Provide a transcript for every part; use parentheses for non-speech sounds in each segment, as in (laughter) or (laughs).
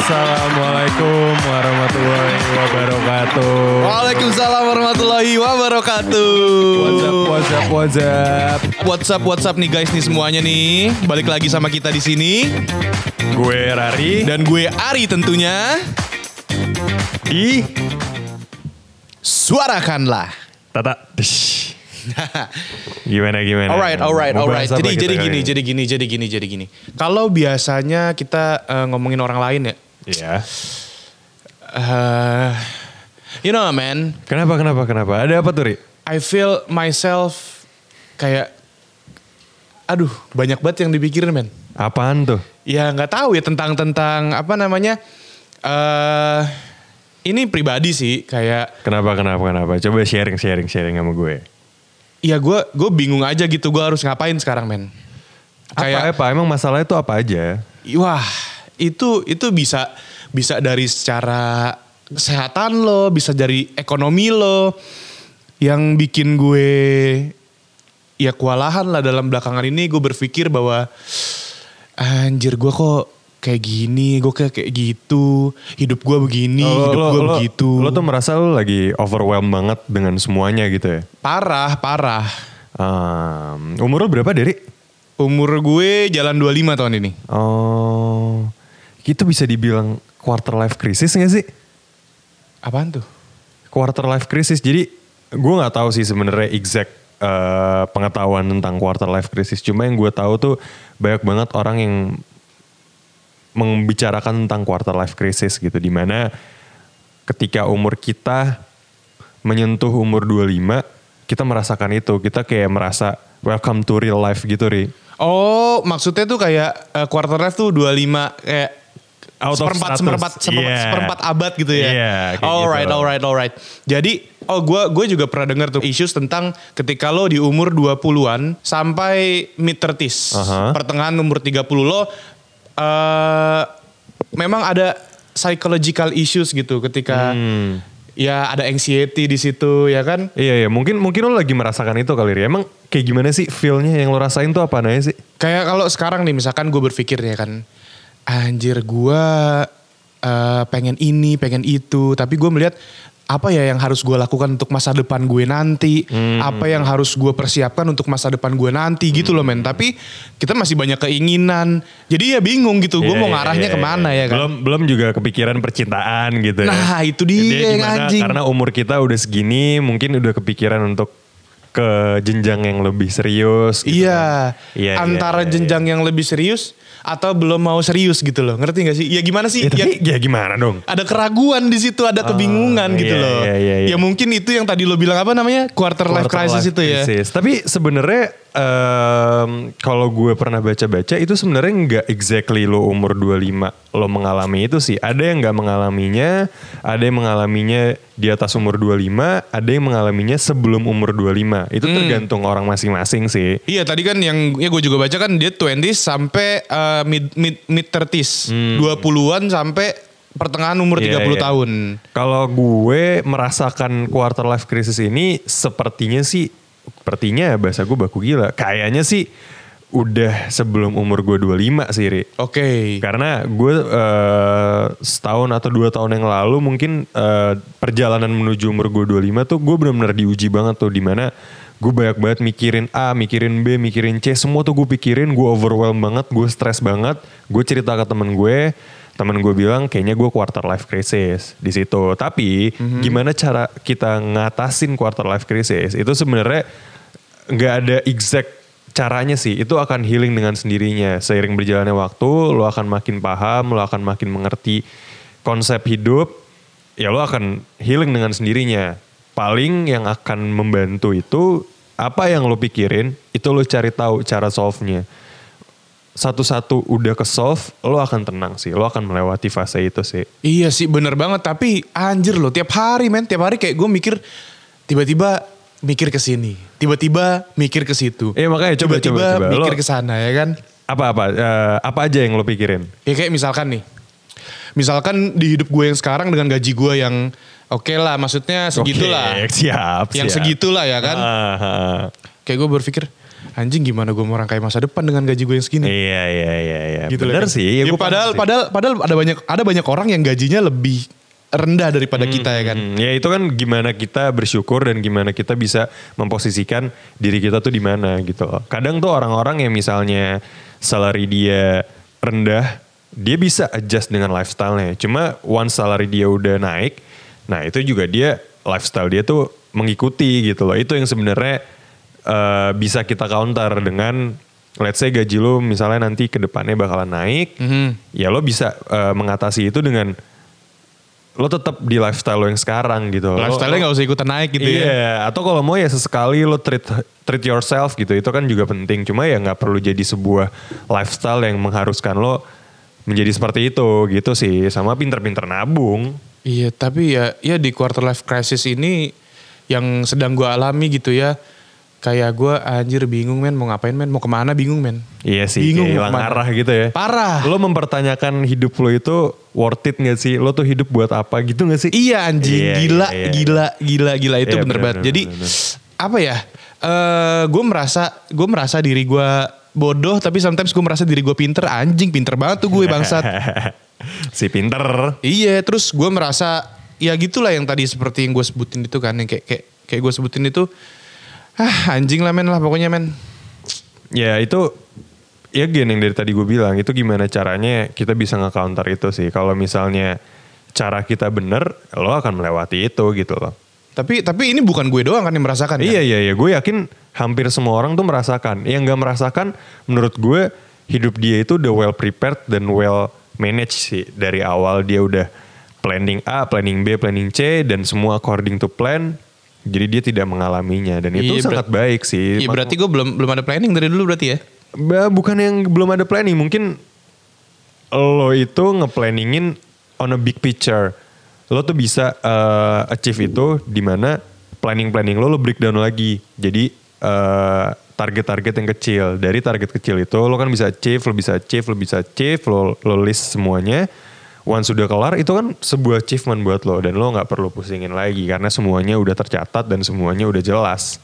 Assalamualaikum warahmatullahi wabarakatuh. Waalaikumsalam warahmatullahi wabarakatuh. What's up, what's up, what's up? What's up, what's up nih guys nih semuanya nih. Balik lagi sama kita di sini Gue Rari dan gue Ari tentunya. di Suarakanlah. Tata. Dish. (laughs) Gimana gimana? Alright, alright, alright. Jadi jadi gini, ini? jadi gini, jadi gini, jadi gini. Kalau biasanya kita eh, ngomongin orang lain ya, Iya. eh, you know man, Kenapa kenapa kenapa? Ada apa tuh, Ri? I feel myself kayak, aduh banyak banget yang dipikirin man. Apaan tuh? Ya nggak tahu ya tentang tentang apa namanya. eh ini pribadi sih kayak Kenapa kenapa kenapa? Coba sharing sharing sharing sama gue. Ya gue gue bingung aja gitu gue harus ngapain sekarang men. Apa Kayak apa? Emang masalahnya tuh apa aja? wah itu itu bisa bisa dari secara kesehatan lo, bisa dari ekonomi lo yang bikin gue ya kewalahan lah dalam belakangan ini gue berpikir bahwa anjir gue kok kayak gini, gue kayak kayak gitu, hidup gue begini, Oh, hidup gue begitu. Lo tuh merasa lo lagi overwhelmed banget dengan semuanya gitu ya? parah, parah. Um, umur lo berapa, Deri? Umur gue jalan 25 tahun ini. Oh, itu bisa dibilang quarter life crisis gak sih? Apaan tuh? Quarter life crisis. Jadi gue nggak tahu sih sebenarnya exact eh, pengetahuan tentang quarter life crisis. Cuma yang gue tahu tuh banyak banget orang yang membicarakan tentang quarter life crisis gitu. Di mana ketika umur kita menyentuh umur 25, kita merasakan itu. Kita kayak merasa welcome to real life gitu, Ri. Oh, maksudnya tuh kayak eh, quarter life tuh 25 kayak Out seperempat, 100. seperempat, seperempat, Yeah. seperempat abad gitu ya. Kayak alright, gitu. alright, alright. Jadi, oh gue gue juga pernah dengar tuh issues tentang ketika lo di umur 20-an sampai mid 30s. Aha. Pertengahan umur 30 lo eh memang ada psychological issues gitu ketika Hmm. ya ada anxiety di situ ya kan. Iya iya mungkin mungkin lo lagi merasakan itu kali ya. Emang kayak gimana sih feelnya yang lo rasain tuh apa aja sih? Kayak kalau sekarang nih misalkan gue berpikir ya kan, anjir gue eh, pengen ini, pengen itu, tapi gue melihat apa ya yang harus gue lakukan untuk masa depan gue nanti, apa yang harus gue persiapkan untuk masa depan gue nanti gitu loh men. Tapi kita masih banyak keinginan, jadi ya bingung gitu, gue Iya, mau iya, ngarahnya ke mana iya. ya kan. Belum belum juga kepikiran percintaan gitu. ya. Nah, itu dia yang gimana, anjing. Karena umur kita udah segini, mungkin udah kepikiran untuk ke jenjang yang lebih serius. gitu Iya, kan. Iya, iya, antara iya, iya. jenjang yang lebih serius atau belum mau serius gitu loh, ngerti gak sih? Ya gimana sih? Ya, Ya- tapi ya gimana dong? ada keraguan di situ, ada kebingungan gitu iya, loh. iya, iya, iya. Ya mungkin itu yang tadi lo bilang apa namanya quarter, life Quarter crisis life itu ya. Tapi sebenarnya em, kalau gue pernah baca-baca itu sebenarnya nggak exactly lo umur 25 lo mengalami itu sih. Ada yang nggak mengalaminya, ada yang mengalaminya di atas umur 25, ada yang mengalaminya sebelum umur 25. Itu Hmm. tergantung orang masing-masing sih. Iya tadi kan yang ya gue juga baca kan dia 20 sampai eh, mid mid mid 30s, 20-an sampai pertengahan umur Hmm. Iya, 30 iya. tahun. Kalau gue merasakan quarter life crisis ini sepertinya sih, sepertinya bahasa gue baku gila. Kayaknya sih udah sebelum umur gue 25 sih, Ri. Oke. Karena gue eh, setahun atau dua tahun yang lalu mungkin eh, perjalanan menuju umur gue 25 tuh gue benar-benar diuji banget tuh di mana gue banyak banget mikirin A, mikirin B, mikirin C, semua tuh gue pikirin, gue overwhelm banget, gue stres banget, gue cerita ke temen gue, temen gue bilang kayaknya gue quarter life crisis di situ. Tapi gimana cara kita ngatasin quarter life crisis? Itu sebenarnya nggak ada exact caranya sih. Itu akan healing dengan sendirinya. Seiring berjalannya waktu lo akan makin paham lo akan makin mengerti konsep hidup. Ya lo akan healing dengan sendirinya. Paling yang akan membantu itu apa yang lo pikirin itu lo cari tahu cara solve-nya satu-satu udah ke solve lo akan tenang sih lo akan melewati fase itu sih Iya sih bener banget tapi anjir loh tiap hari men tiap hari kayak gue mikir tiba-tiba mikir ke sini, tiba-tiba mikir ke situ. Eh, makanya coba, tiba-tiba coba, coba. mikir Lo- ke sana ya kan. apa-apa eh, apa aja yang lo pikirin Ya kayak misalkan nih. Misalkan di hidup gue yang sekarang dengan gaji gue yang oke lah maksudnya segitulah. Oke, siap Yang siap. segitulah ya kan. Ah, ah. kayak gue berpikir anjing gimana gue mau rangkai masa depan dengan gaji gue yang segini. Iya iya iya iya. gitu Bener kan. sih. Ya, gua paham padahal sih. padahal padahal ada banyak ada banyak orang yang gajinya lebih rendah daripada kita ya kan. Hmm, ya itu kan gimana kita bersyukur dan gimana kita bisa memposisikan diri kita tuh di mana gitu loh. Kadang tuh orang-orang yang misalnya salary dia rendah, dia bisa adjust dengan lifestyle-nya. Cuma once salary dia udah naik, nah itu juga dia lifestyle dia tuh mengikuti gitu loh. Itu yang sebenarnya eh, bisa kita counter dengan let's say gaji lo misalnya nanti ke depannya bakalan naik, Mhm. ya lo bisa eh, mengatasi itu dengan lo tetap di lifestyle lo yang sekarang gitu. Lifestyle-nya nggak usah ikutan naik gitu iya, ya. atau kalau mau ya sesekali lo treat treat yourself gitu. Itu kan juga penting. Cuma ya nggak perlu jadi sebuah lifestyle yang mengharuskan lo menjadi seperti itu gitu sih. Sama pinter-pinter nabung. Iya, tapi ya ya di quarter life crisis ini yang sedang gue alami gitu ya. Kayak gue anjir bingung men mau ngapain men mau ke mana bingung men. Iya sih, Bingung hilang arah gitu ya. Parah. Lo mempertanyakan hidup lo itu worth it gak sih? Lo tuh hidup buat apa gitu gak sih? Iya anjing Iya, gila, iya, iya. gila gila gila itu Iya, bener bener, banget. bener, Jadi bener. apa ya? Eh gue merasa gue merasa diri gue bodoh tapi sometimes gue merasa diri gue pinter anjing pinter banget tuh gue bangsat. (laughs) si pinter. iya terus gue merasa ya gitulah yang tadi seperti yang gue sebutin itu kan yang kayak kayak kayak gue sebutin itu ah anjing lah men lah pokoknya men. Ya itu ya gen yang dari tadi gue bilang itu gimana caranya kita bisa nge-counter itu sih. Kalau misalnya cara kita bener, lo akan melewati itu gitu loh. Tapi tapi ini bukan gue doang kan yang merasakan kan? Iya iya iya, gue yakin hampir semua orang tuh merasakan. Yang nggak merasakan, menurut gue hidup dia itu udah well prepared dan well managed sih dari awal dia udah planning A, planning B, planning C dan semua according to plan. Jadi dia tidak mengalaminya. Dan itu Iya, sangat baik sih. Iya berarti gue belum belum ada planning dari dulu berarti ya? Ba- bukan yang belum ada planning. Mungkin lo itu nge-planningin on a big picture. Lo tuh bisa uh, achieve itu di mana planning planning lo lo breakdown lagi. Jadi uh, target-target yang kecil. Dari target kecil itu lo kan bisa achieve lo bisa achieve lo bisa achieve lo lo list semuanya once sudah kelar itu kan sebuah achievement buat lo dan lo nggak perlu pusingin lagi karena semuanya udah tercatat dan semuanya udah jelas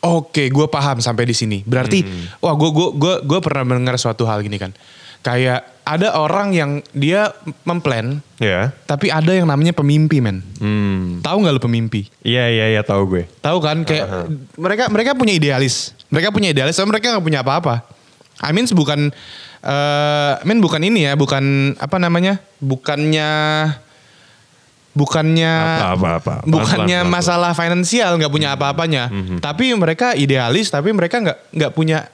Oke, gue paham sampai di sini. Berarti, Hmm. wah gue gue gue gue pernah mendengar suatu hal gini kan. Kayak ada orang yang dia memplan, ya tapi ada yang namanya pemimpi men. hmm Tahu nggak lu pemimpi? iya iya iya tahu gue Tahu kan? Kayak mereka mereka punya idealis. Mereka punya idealis, tapi mereka nggak punya apa-apa. I mean bukan, eh I mean bukan ini ya, bukan apa namanya? Bukannya bukannya Apa, apa, apa. Pelan, bukannya pelan, pelan, masalah finansial nggak punya apa-apanya tapi mereka idealis tapi mereka nggak nggak punya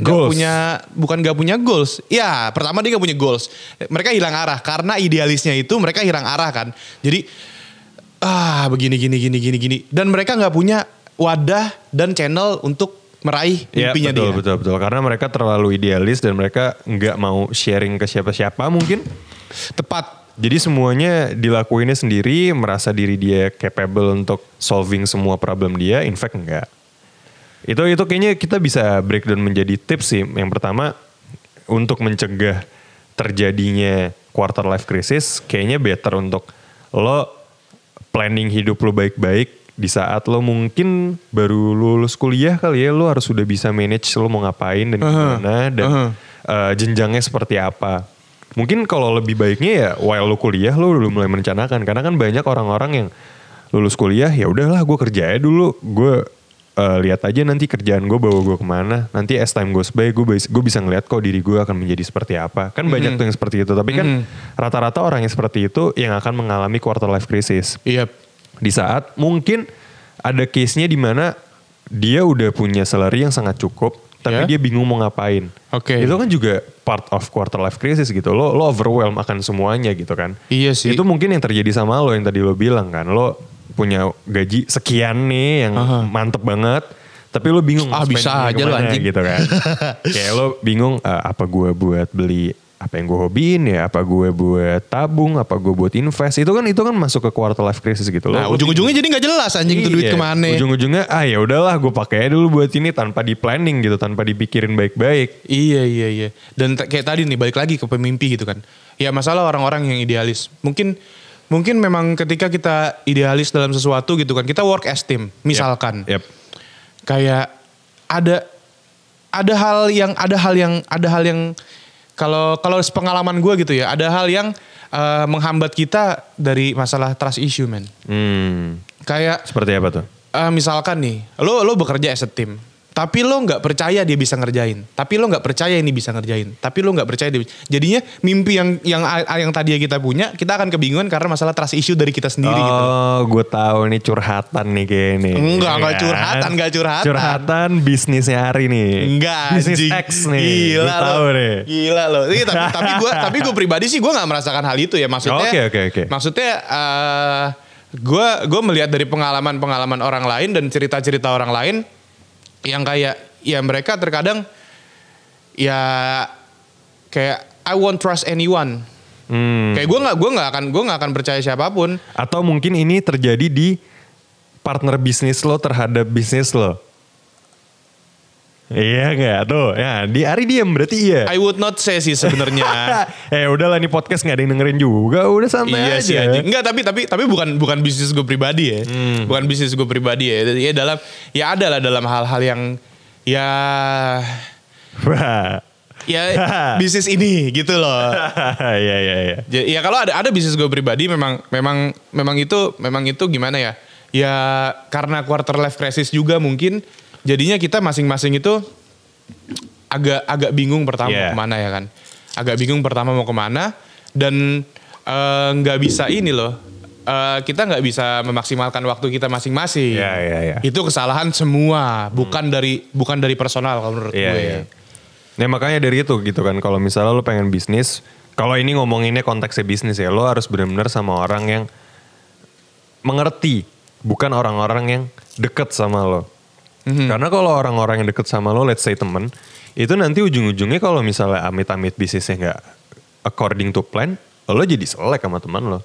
Goals. punya bukan nggak punya goals ya pertama dia nggak punya goals mereka hilang arah karena idealisnya itu mereka hilang arah kan jadi ah begini gini gini gini gini dan mereka nggak punya wadah dan channel untuk meraih Ya mimpinya betul dia betul betul karena mereka terlalu idealis dan mereka nggak mau sharing ke siapa-siapa mungkin. tepat Jadi semuanya dilakuinnya sendiri, merasa diri dia capable untuk solving semua problem dia, in fact enggak. Itu itu kayaknya kita bisa breakdown menjadi tips sih. Yang pertama untuk mencegah terjadinya quarter life crisis, kayaknya better untuk lo planning hidup lo baik-baik di saat lo mungkin baru lulus kuliah kali ya lo harus sudah bisa manage lo mau ngapain dan gimana dan uh-huh. eh, jenjangnya seperti apa. Mungkin kalau lebih baiknya ya while lo kuliah lo udah mulai merencanakan. Karena kan banyak orang-orang yang lulus kuliah ya udahlah gue kerja aja dulu. Gue eh, lihat aja nanti kerjaan gue bawa gue ke mana. Nanti as time goes by gue bisa, gue bisa ngeliat kok diri gue akan menjadi seperti apa. Kan banyak tuh yang seperti itu. Tapi kan rata-rata orang yang seperti itu yang akan mengalami quarter life crisis. Iya di saat mungkin ada case-nya di mana dia udah punya salary yang sangat cukup tapi Ya. dia bingung mau ngapain. Oke. Itu kan juga part of quarter life crisis gitu. Lo lo overwhelm akan semuanya gitu kan. Iya sih. Itu mungkin yang terjadi sama lo yang tadi lo bilang kan. Lo punya gaji sekian nih yang Aha. mantep banget. Tapi lo bingung Ah, bisa aja lo, anjing. gitu kan. (laughs) Kayak lo bingung eh, apa gue buat beli apa yang gue hobiin ya, apa gue buat tabung, apa gue buat invest. Itu kan itu kan masuk ke quarter life crisis gitu loh. nah ujung-ujungnya jadi nggak jelas anjing tuh duit Iya, ke mana Ujung-ujungnya ah ya udahlah gue pakai dulu buat ini tanpa di planning gitu, tanpa dipikirin baik-baik. Iya iya iya. Dan kayak tadi nih balik lagi ke pemimpi gitu kan. Ya masalah orang-orang yang idealis. Mungkin mungkin memang ketika kita idealis dalam sesuatu gitu kan, kita work as team. Misalkan Yep. kayak ada ada hal yang ada hal yang ada hal yang kalau kalau pengalaman gue gitu ya ada hal yang eh, menghambat kita dari masalah trust issue men Hmm. kayak Seperti apa tuh? eh, misalkan nih lo lo bekerja as a team tapi lo nggak percaya dia bisa ngerjain tapi lo nggak percaya ini bisa ngerjain tapi lo nggak percaya dia jadinya mimpi yang yang yang tadi kita punya kita akan kebingungan karena masalah trust issue dari kita sendiri gitu Oh, gue tahu nih curhatan nih kayak ini. Enggak, enggak curhatan, enggak curhatan. Curhatan bisnisnya hari nih. Enggak, Bisnis. X nih. Gila Gua tahu lo. nih. Gila lo. Iya, tapi (laughs) tapi gue tapi gue pribadi sih gue nggak merasakan hal itu ya maksudnya. Oke, oke, oke. Maksudnya eh gue gue melihat dari pengalaman-pengalaman orang lain dan cerita-cerita orang lain yang kayak ya mereka terkadang ya kayak I won't trust anyone. Hmm. Kayak gue nggak gue nggak akan gue nggak akan percaya siapa pun. Atau mungkin ini terjadi di partner bisnis lo terhadap bisnis lo. Iya nggak tuh? Ya di Ari diem berarti iya. I would not say sih sebenarnya. (laughs) eh udahlah nih podcast nggak ada yang dengerin juga. Udah santai iya aja. sih anjing. Enggak tapi tapi tapi bukan bukan bisnis gue pribadi ya. Bukan bisnis gue pribadi ya. Ya dalam ya ada lah dalam hal-hal yang ya (laughs) ya bisnis ini gitu loh. (laughs) Iya iya iya. Ja- Ya kalau ada ada bisnis gue pribadi memang memang memang itu memang itu gimana ya? Ya karena quarter life crisis juga mungkin jadinya kita masing-masing itu agak agak bingung pertama Yeah. mau ke mana ya kan? Agak bingung pertama mau ke mana dan eh, nggak bisa ini loh. eh, kita nggak bisa memaksimalkan waktu kita masing-masing. Iya, iya, iya. Itu kesalahan semua, bukan dari bukan dari personal kalau menurut Iya gue. iya. Nah makanya dari itu gitu kan kalau misalnya lo pengen bisnis, kalau ini ngomonginnya konteksnya bisnis ya, lo harus benar-benar sama orang yang mengerti, bukan orang-orang yang deket sama lo. Karena kalau orang-orang yang deket sama lo, let's say temen, itu nanti ujung-ujungnya kalau misalnya amit-amit bisnisnya nggak according to plan, lo jadi selek sama teman lo.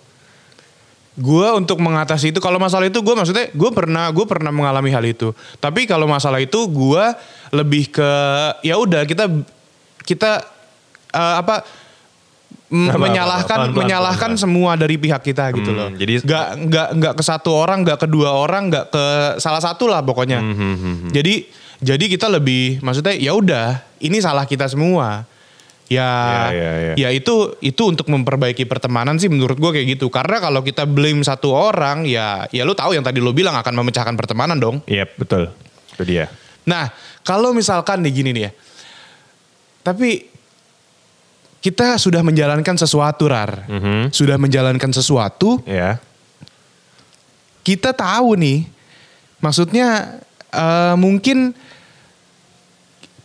Gue untuk mengatasi itu kalau masalah itu gue maksudnya gue pernah gue pernah mengalami hal itu. Tapi kalau masalah itu gue lebih ke ya udah kita kita eh, apa Apa, apa, menyalahkan apa, pelan-pelan, menyalahkan semua dari pihak kita gitu Hmm, loh. jadi- nggak nggak nggak ke satu orang, nggak ke dua orang, nggak ke salah satu lah pokoknya. Hmm, Jadi jadi kita lebih maksudnya ya udah ini salah kita semua. Ya, Ya, ya, ya. ya itu itu untuk memperbaiki pertemanan sih menurut gue kayak gitu. Karena kalau kita blame satu orang ya ya lu tahu yang tadi lu bilang akan memecahkan pertemanan dong. Iya betul, itu dia. Nah, kalau misalkan nih gini nih ya. Tapi kita sudah menjalankan sesuatu rar. Mhm. Sudah menjalankan sesuatu, Ya, kita tahu nih. Maksudnya eh, mungkin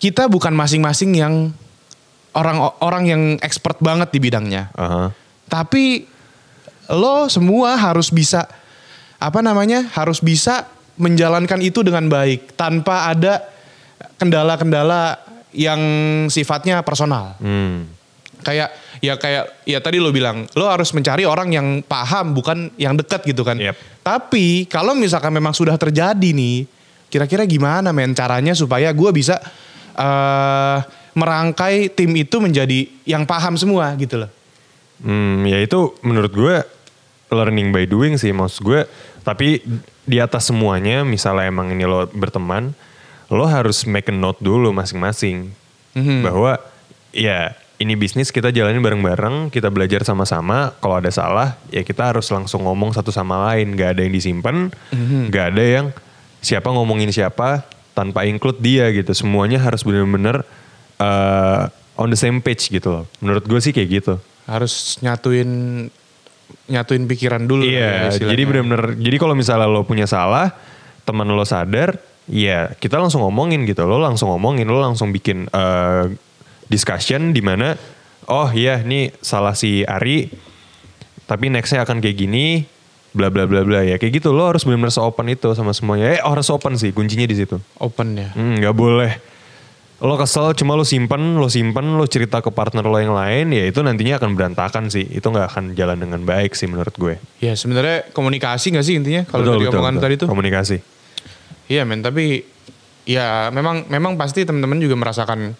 kita bukan masing-masing yang orang orang yang expert banget di bidangnya. aha. Tapi lo semua harus bisa apa namanya? Harus bisa menjalankan itu dengan baik tanpa ada kendala-kendala yang sifatnya personal. Hmm. Kayak ya kayak ya tadi lo bilang lo harus mencari orang yang paham bukan yang dekat gitu kan. Yep. Tapi kalau misalkan memang sudah terjadi nih, kira-kira gimana men caranya supaya gue bisa eh merangkai tim itu menjadi yang paham semua gitu loh. Hmm, ya itu menurut gue learning by doing sih maksud gue. Tapi di atas semuanya, misalnya emang ini lo berteman, lo harus make a note dulu masing-masing Mhm. bahwa ya ini bisnis kita jalanin bareng-bareng, kita belajar sama-sama. Kalau ada salah, ya kita harus langsung ngomong satu sama lain. Gak ada yang disimpan, gak ada yang siapa ngomongin siapa tanpa include dia gitu. Semuanya harus benar-benar uh, on the same page gitu loh. Menurut gue sih kayak gitu. harus nyatuin nyatuin pikiran dulu ya Iya, istilahnya. jadi benar-benar jadi kalau misalnya lo punya salah, teman lo sadar, ya kita langsung ngomongin gitu. Lo langsung ngomongin, lo langsung bikin eh, discussion di mana oh iya nih salah si Ari tapi nextnya akan kayak gini bla bla bla bla ya kayak gitu lo harus benar-benar seopen itu sama semuanya eh harus open sih kuncinya di situ open ya. Hmm, nggak boleh lo kesel cuma lo simpen lo simpen lo cerita ke partner lo yang lain ya itu nantinya akan berantakan sih itu nggak akan jalan dengan baik sih menurut gue Ya sebenarnya komunikasi gak sih intinya kalau dari betul, omongan betul. tadi tuh? Komunikasi. Iya men, tapi ya memang memang pasti teman-teman juga merasakan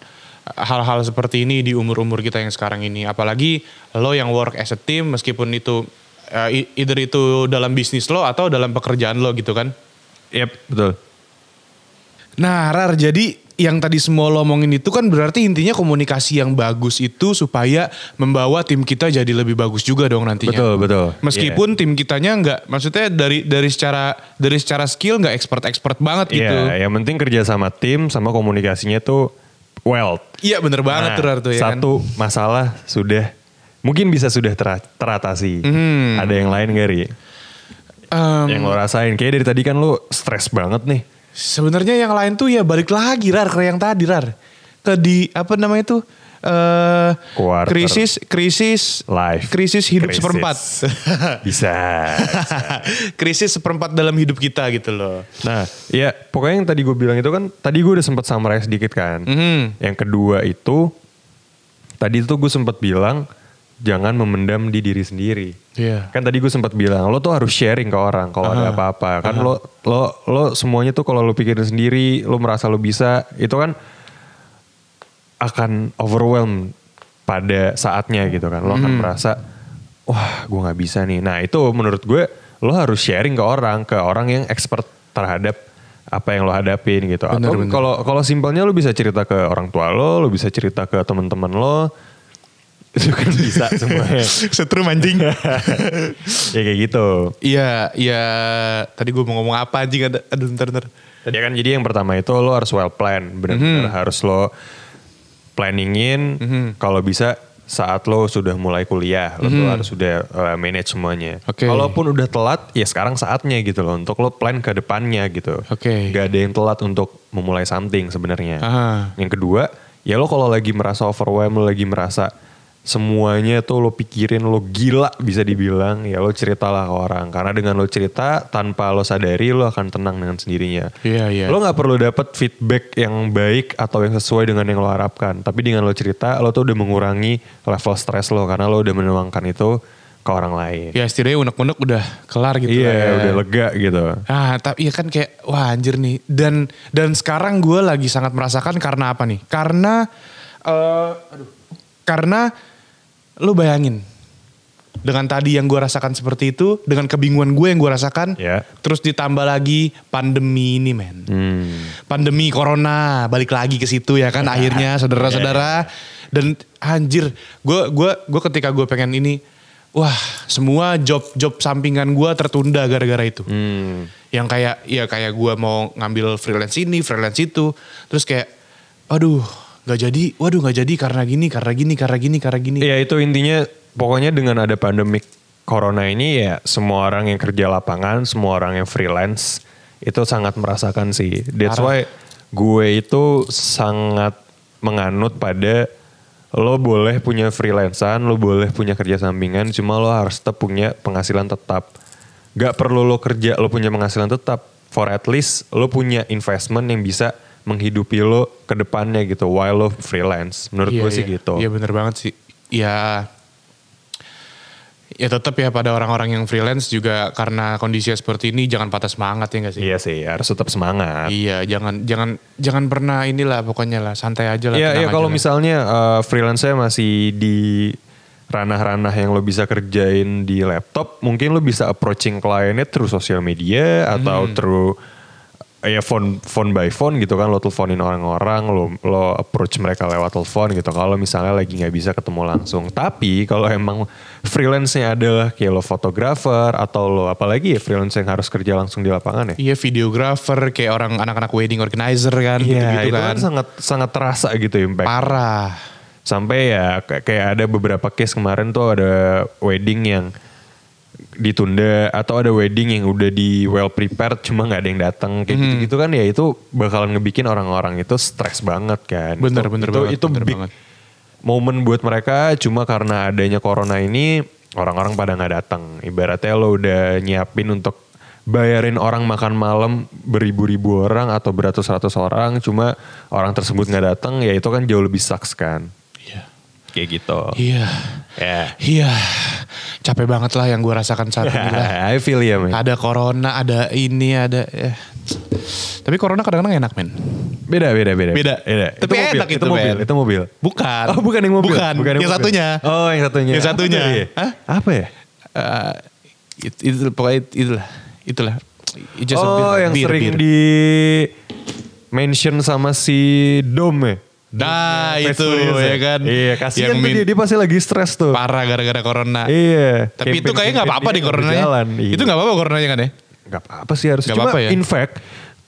hal-hal seperti ini di umur-umur kita yang sekarang ini. Apalagi lo yang work as a team meskipun itu uh, either itu dalam bisnis lo atau dalam pekerjaan lo gitu kan. Yep, betul. Nah, Rar, jadi yang tadi semua lo omongin itu kan berarti intinya komunikasi yang bagus itu supaya membawa tim kita jadi lebih bagus juga dong nantinya. Betul, betul. Meskipun tim kitanya nggak, maksudnya dari dari secara dari secara skill nggak expert expert banget Iya, gitu. yang penting kerja sama tim sama komunikasinya tuh well. Iya bener banget Nah, tuh ya kan. Satu masalah sudah mungkin bisa sudah tera- teratasi. Hmm. Ada yang lain gak Ri? Em, Yang lo rasain kayak dari tadi kan lo stres banget nih. Sebenarnya yang lain tuh ya balik lagi Rar ke yang tadi Rar. Ke di apa namanya tuh eh Quarter. krisis krisis Life. krisis hidup Krisis. seperempat. (laughs) Bisa. krisis seperempat dalam hidup kita gitu loh. Nah, ya pokoknya yang tadi gue bilang itu kan, tadi gue udah sempet summarize sedikit kan. Mhm. Yang kedua itu, tadi itu gue sempet bilang, jangan memendam di diri sendiri. Iya. Kan tadi gue sempat bilang, lo tuh harus sharing ke orang kalau ada apa-apa. Kan lo lo lo semuanya tuh kalau lo pikirin sendiri, lo merasa lo bisa, itu kan akan overwhelm pada saatnya gitu kan. Lo akan merasa, wah gue nggak bisa nih. Nah itu menurut gue, lo harus sharing ke orang, ke orang yang expert terhadap apa yang lo hadapin gitu. Bener, Atau kalau kalau simpelnya lo bisa cerita ke orang tua lo, lo bisa cerita ke teman-teman lo, (laughs) itu kan bisa semuanya. (laughs) Setrum anjing. (laughs) ya kayak gitu. Iya, iya. Tadi gue mau ngomong apa anjing ada aduh ntar ntar. Tadi kan jadi yang pertama itu lo harus well plan, benar-benar Mhm. harus lo planningin. Kalau bisa saat lo sudah mulai kuliah, lo tuh harus sudah uh, manage semuanya. Mhm. Oke. Kalaupun udah telat, ya sekarang saatnya gitu loh untuk lo plan ke depannya gitu. Oke. Gak ada yang telat untuk memulai something sebenarnya. Yang kedua, ya lo kalau lagi merasa overwhelmed, lo lagi merasa semuanya tuh lo pikirin lo gila bisa dibilang ya lo ceritalah ke orang karena dengan lo cerita tanpa lo sadari lo akan tenang dengan sendirinya Iya, iya. lo nggak perlu dapat feedback yang baik atau yang sesuai dengan yang lo harapkan tapi dengan lo cerita lo tuh udah mengurangi level stres lo karena lo udah menuangkan itu ke orang lain Ya setidaknya unek-unek udah kelar gitu iya lah ya. udah lega gitu Ah, tapi iya kan kayak wah anjir nih. Dan dan sekarang gue lagi sangat merasakan karena apa nih? Karena eh aduh, karena lu bayangin dengan tadi yang gue rasakan seperti itu, dengan kebingungan gue yang gue rasakan, Ya. terus ditambah lagi pandemi ini men. hmm. Pandemi corona balik lagi ke situ ya kan (laughs) akhirnya saudara-saudara dan anjir gue gua gua ketika gue pengen ini wah semua job job sampingan gue tertunda gara-gara itu Hmm. yang kayak ya kayak gue mau ngambil freelance ini freelance itu terus kayak aduh nggak jadi waduh nggak jadi karena gini karena gini karena gini karena gini Ya itu intinya pokoknya dengan ada pandemik corona ini ya semua orang yang kerja lapangan, semua orang yang freelance itu sangat merasakan sih. That's why gue itu sangat menganut pada lo boleh punya freelancean, lo boleh punya kerja sampingan, cuma lo harus tetap punya penghasilan tetap. Gak perlu lo kerja, lo punya penghasilan tetap. For at least lo punya investment yang bisa menghidupi lo ke depannya gitu while lo freelance. Menurut Iya, gue sih iya. gitu. Iya bener banget sih. Ya ya tetap ya pada orang-orang yang freelance juga karena kondisinya seperti ini jangan patah semangat ya gak sih? Iya sih, harus tetap semangat. Iya, jangan jangan jangan pernah inilah pokoknya lah santai aja lah. Iya, iya kalau misalnya uh, freelance-nya masih di ranah-ranah yang lo bisa kerjain di laptop, mungkin lo bisa approaching kliennya through sosial media atau Hmm. through ya phone phone by phone gitu kan lo teleponin orang-orang lo lo approach mereka lewat telepon gitu kalau misalnya lagi nggak bisa ketemu langsung tapi kalau emang freelance-nya adalah kayak lo fotografer atau lo apalagi ya freelance yang harus kerja langsung di lapangan ya Iya videographer kayak orang anak-anak wedding organizer kan Iya, gitu-gitu itu kan. kan sangat sangat terasa gitu impact. Parah. Sampai ya kayak ada beberapa case kemarin tuh ada wedding yang ditunda atau ada wedding yang udah di well prepared cuma nggak ada yang datang kayak Hmm. gitu-gitu kan ya itu bakalan ngebikin orang-orang itu stres banget kan. Bener, Itu- bener itu, banget, Itu bener big banget. momen buat mereka cuma karena adanya corona ini orang-orang pada nggak datang. Ibaratnya lo udah nyiapin untuk bayarin orang makan malam beribu-ribu orang atau beratus-ratus orang cuma orang tersebut nggak datang ya itu kan jauh lebih sucks kan. Iya. Kayak gitu. Iya. Ya. Iya. Capek banget lah yang gue rasakan saat ini lah. (laughs) I feel ya men. Ada corona, ada ini, ada eh. Tapi corona kadang-kadang enak men. Beda, beda, beda. Beda. Beda. Tapi itu mobil, enak itu itu, mobil, itu mobil. Bukan. Oh bukan yang mobil. Bukan. yang yang mobil. satunya. Oh yang satunya. Yang Apa satunya. tadi ya? Hah? Apa ya? Eh, it- itu pokoknya itulah. Itulah. It Oh yang bir, sering bir. di mention sama si Dom ya. Nah itu ya kan. Iya kasihan Yang tuh dia, dia pasti lagi stres tuh. Parah gara-gara corona. Iya. Tapi itu kayaknya nggak apa-apa dia coronanya. nggak. Iya. Itu nggak apa-apa coronanya kan ya? Gak apa-apa sih harus. Nggak Cuma apa-apa ya? in fact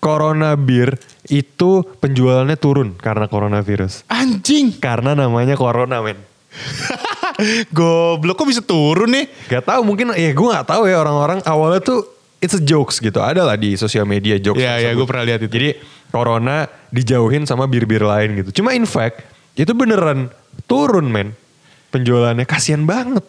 Corona Beer itu penjualannya turun karena coronavirus. Anjing. Karena namanya Corona men. (laughs) Goblok kok bisa turun nih? Gak tahu mungkin ya gue gak tahu ya orang-orang awalnya tuh it's a jokes gitu. Ada lah di sosial media jokes. Iya, iya, tersebut. gue pernah lihat itu. Jadi Corona dijauhin sama bir-bir lain gitu. Cuma in fact itu beneran turun men. Penjualannya kasihan banget.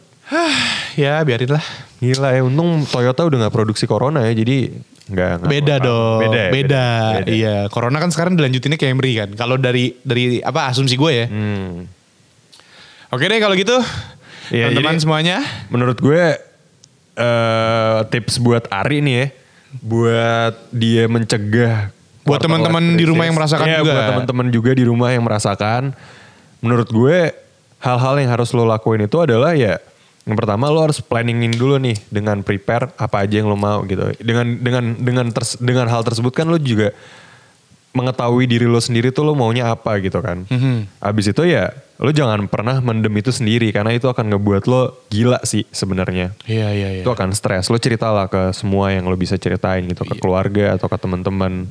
ya biarin lah. Gila ya untung Toyota udah gak produksi Corona ya jadi nggak Beda apa-apa. dong. Beda, ya, Beda. beda. Iya. Corona kan sekarang dilanjutinnya Camry kan. Kalau dari dari apa asumsi gue ya. Hmm. Oke deh kalau gitu. Iya, Teman-teman semuanya. Menurut gue eh tips buat Ari nih ya, buat dia mencegah Buat teman-teman di rumah yang merasakan Iya, juga. buat teman-teman juga di rumah yang merasakan. Menurut gue hal-hal yang harus lo lakuin itu adalah ya yang pertama lo harus planningin dulu nih dengan prepare apa aja yang lo mau gitu. Dengan dengan dengan ters- dengan hal tersebut kan lo juga mengetahui diri lo sendiri tuh lo maunya apa gitu kan. Mhm. Abis itu ya lo jangan pernah mendem itu sendiri karena itu akan ngebuat lo gila sih sebenarnya. Iya iya iya. Itu akan stres. Lo ceritalah ke semua yang lo bisa ceritain gitu ke keluarga atau ke teman-teman.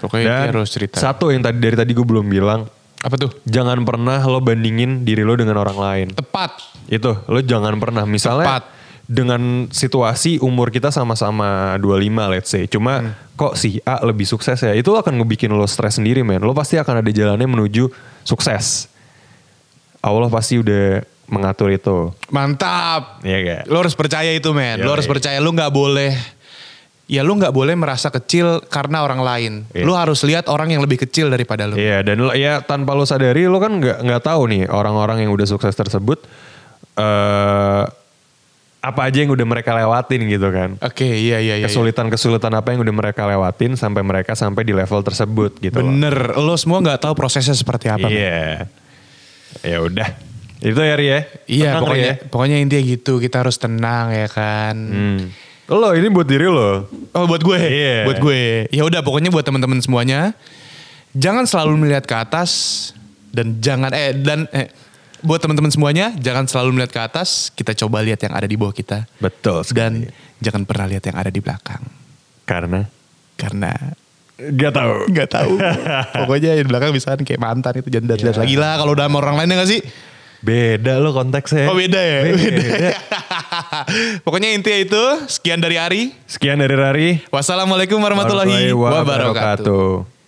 Pokoknya Dan harus cerita. satu yang tadi dari tadi gue belum bilang, Apa tuh? jangan pernah lo bandingin diri lo dengan orang lain. Tepat. Itu lo jangan pernah misalnya Tepat. Dengan situasi umur kita sama-sama 25 let's say. Cuma Hmm. kok si A lebih sukses ya. Itu akan ngebikin lo stres sendiri men. Lo pasti akan ada jalannya menuju sukses. Allah pasti udah mengatur itu. Mantap. Iya gak? Lo harus percaya itu men. Lo Yoi. harus percaya lo nggak boleh. Ya lo nggak boleh merasa kecil karena orang lain. Iya. Lo harus lihat orang yang lebih kecil daripada lo. Iya dan lo, ya tanpa lo sadari lo kan nggak nggak tahu nih orang-orang yang udah sukses tersebut eh apa aja yang udah mereka lewatin gitu kan. Oke iya iya iya. Kesulitan-kesulitan apa yang udah mereka lewatin sampai mereka sampai di level tersebut gitu. loh. Bener. Lo semua nggak tahu prosesnya seperti apa. Iya. Ya udah. Itu ya Ri ya. Iya Tenang, pokoknya ya. pokoknya intinya gitu. Kita harus tenang ya kan. Hmm. Lo ini buat diri lo. Oh buat gue, Iya. buat gue. Ya udah pokoknya buat teman-teman semuanya, jangan selalu melihat ke atas dan jangan eh dan eh, buat teman-teman semuanya jangan selalu melihat ke atas. Kita coba lihat yang ada di bawah kita Betul dan sekali. jangan pernah lihat yang ada di belakang Karena karena Gak tahu. nggak tahu. (laughs) pokoknya yang di belakang bisa kayak mantan itu jangan lihat lagi lah kalau udah sama orang lain ya nggak sih? Beda lo konteksnya. Oh beda ya. Beda. (laughs) (laughs) pokoknya intinya itu sekian dari Ari. Sekian dari Rari. Wassalamualaikum warahmatullahi wabarakatuh. wabarakatuh.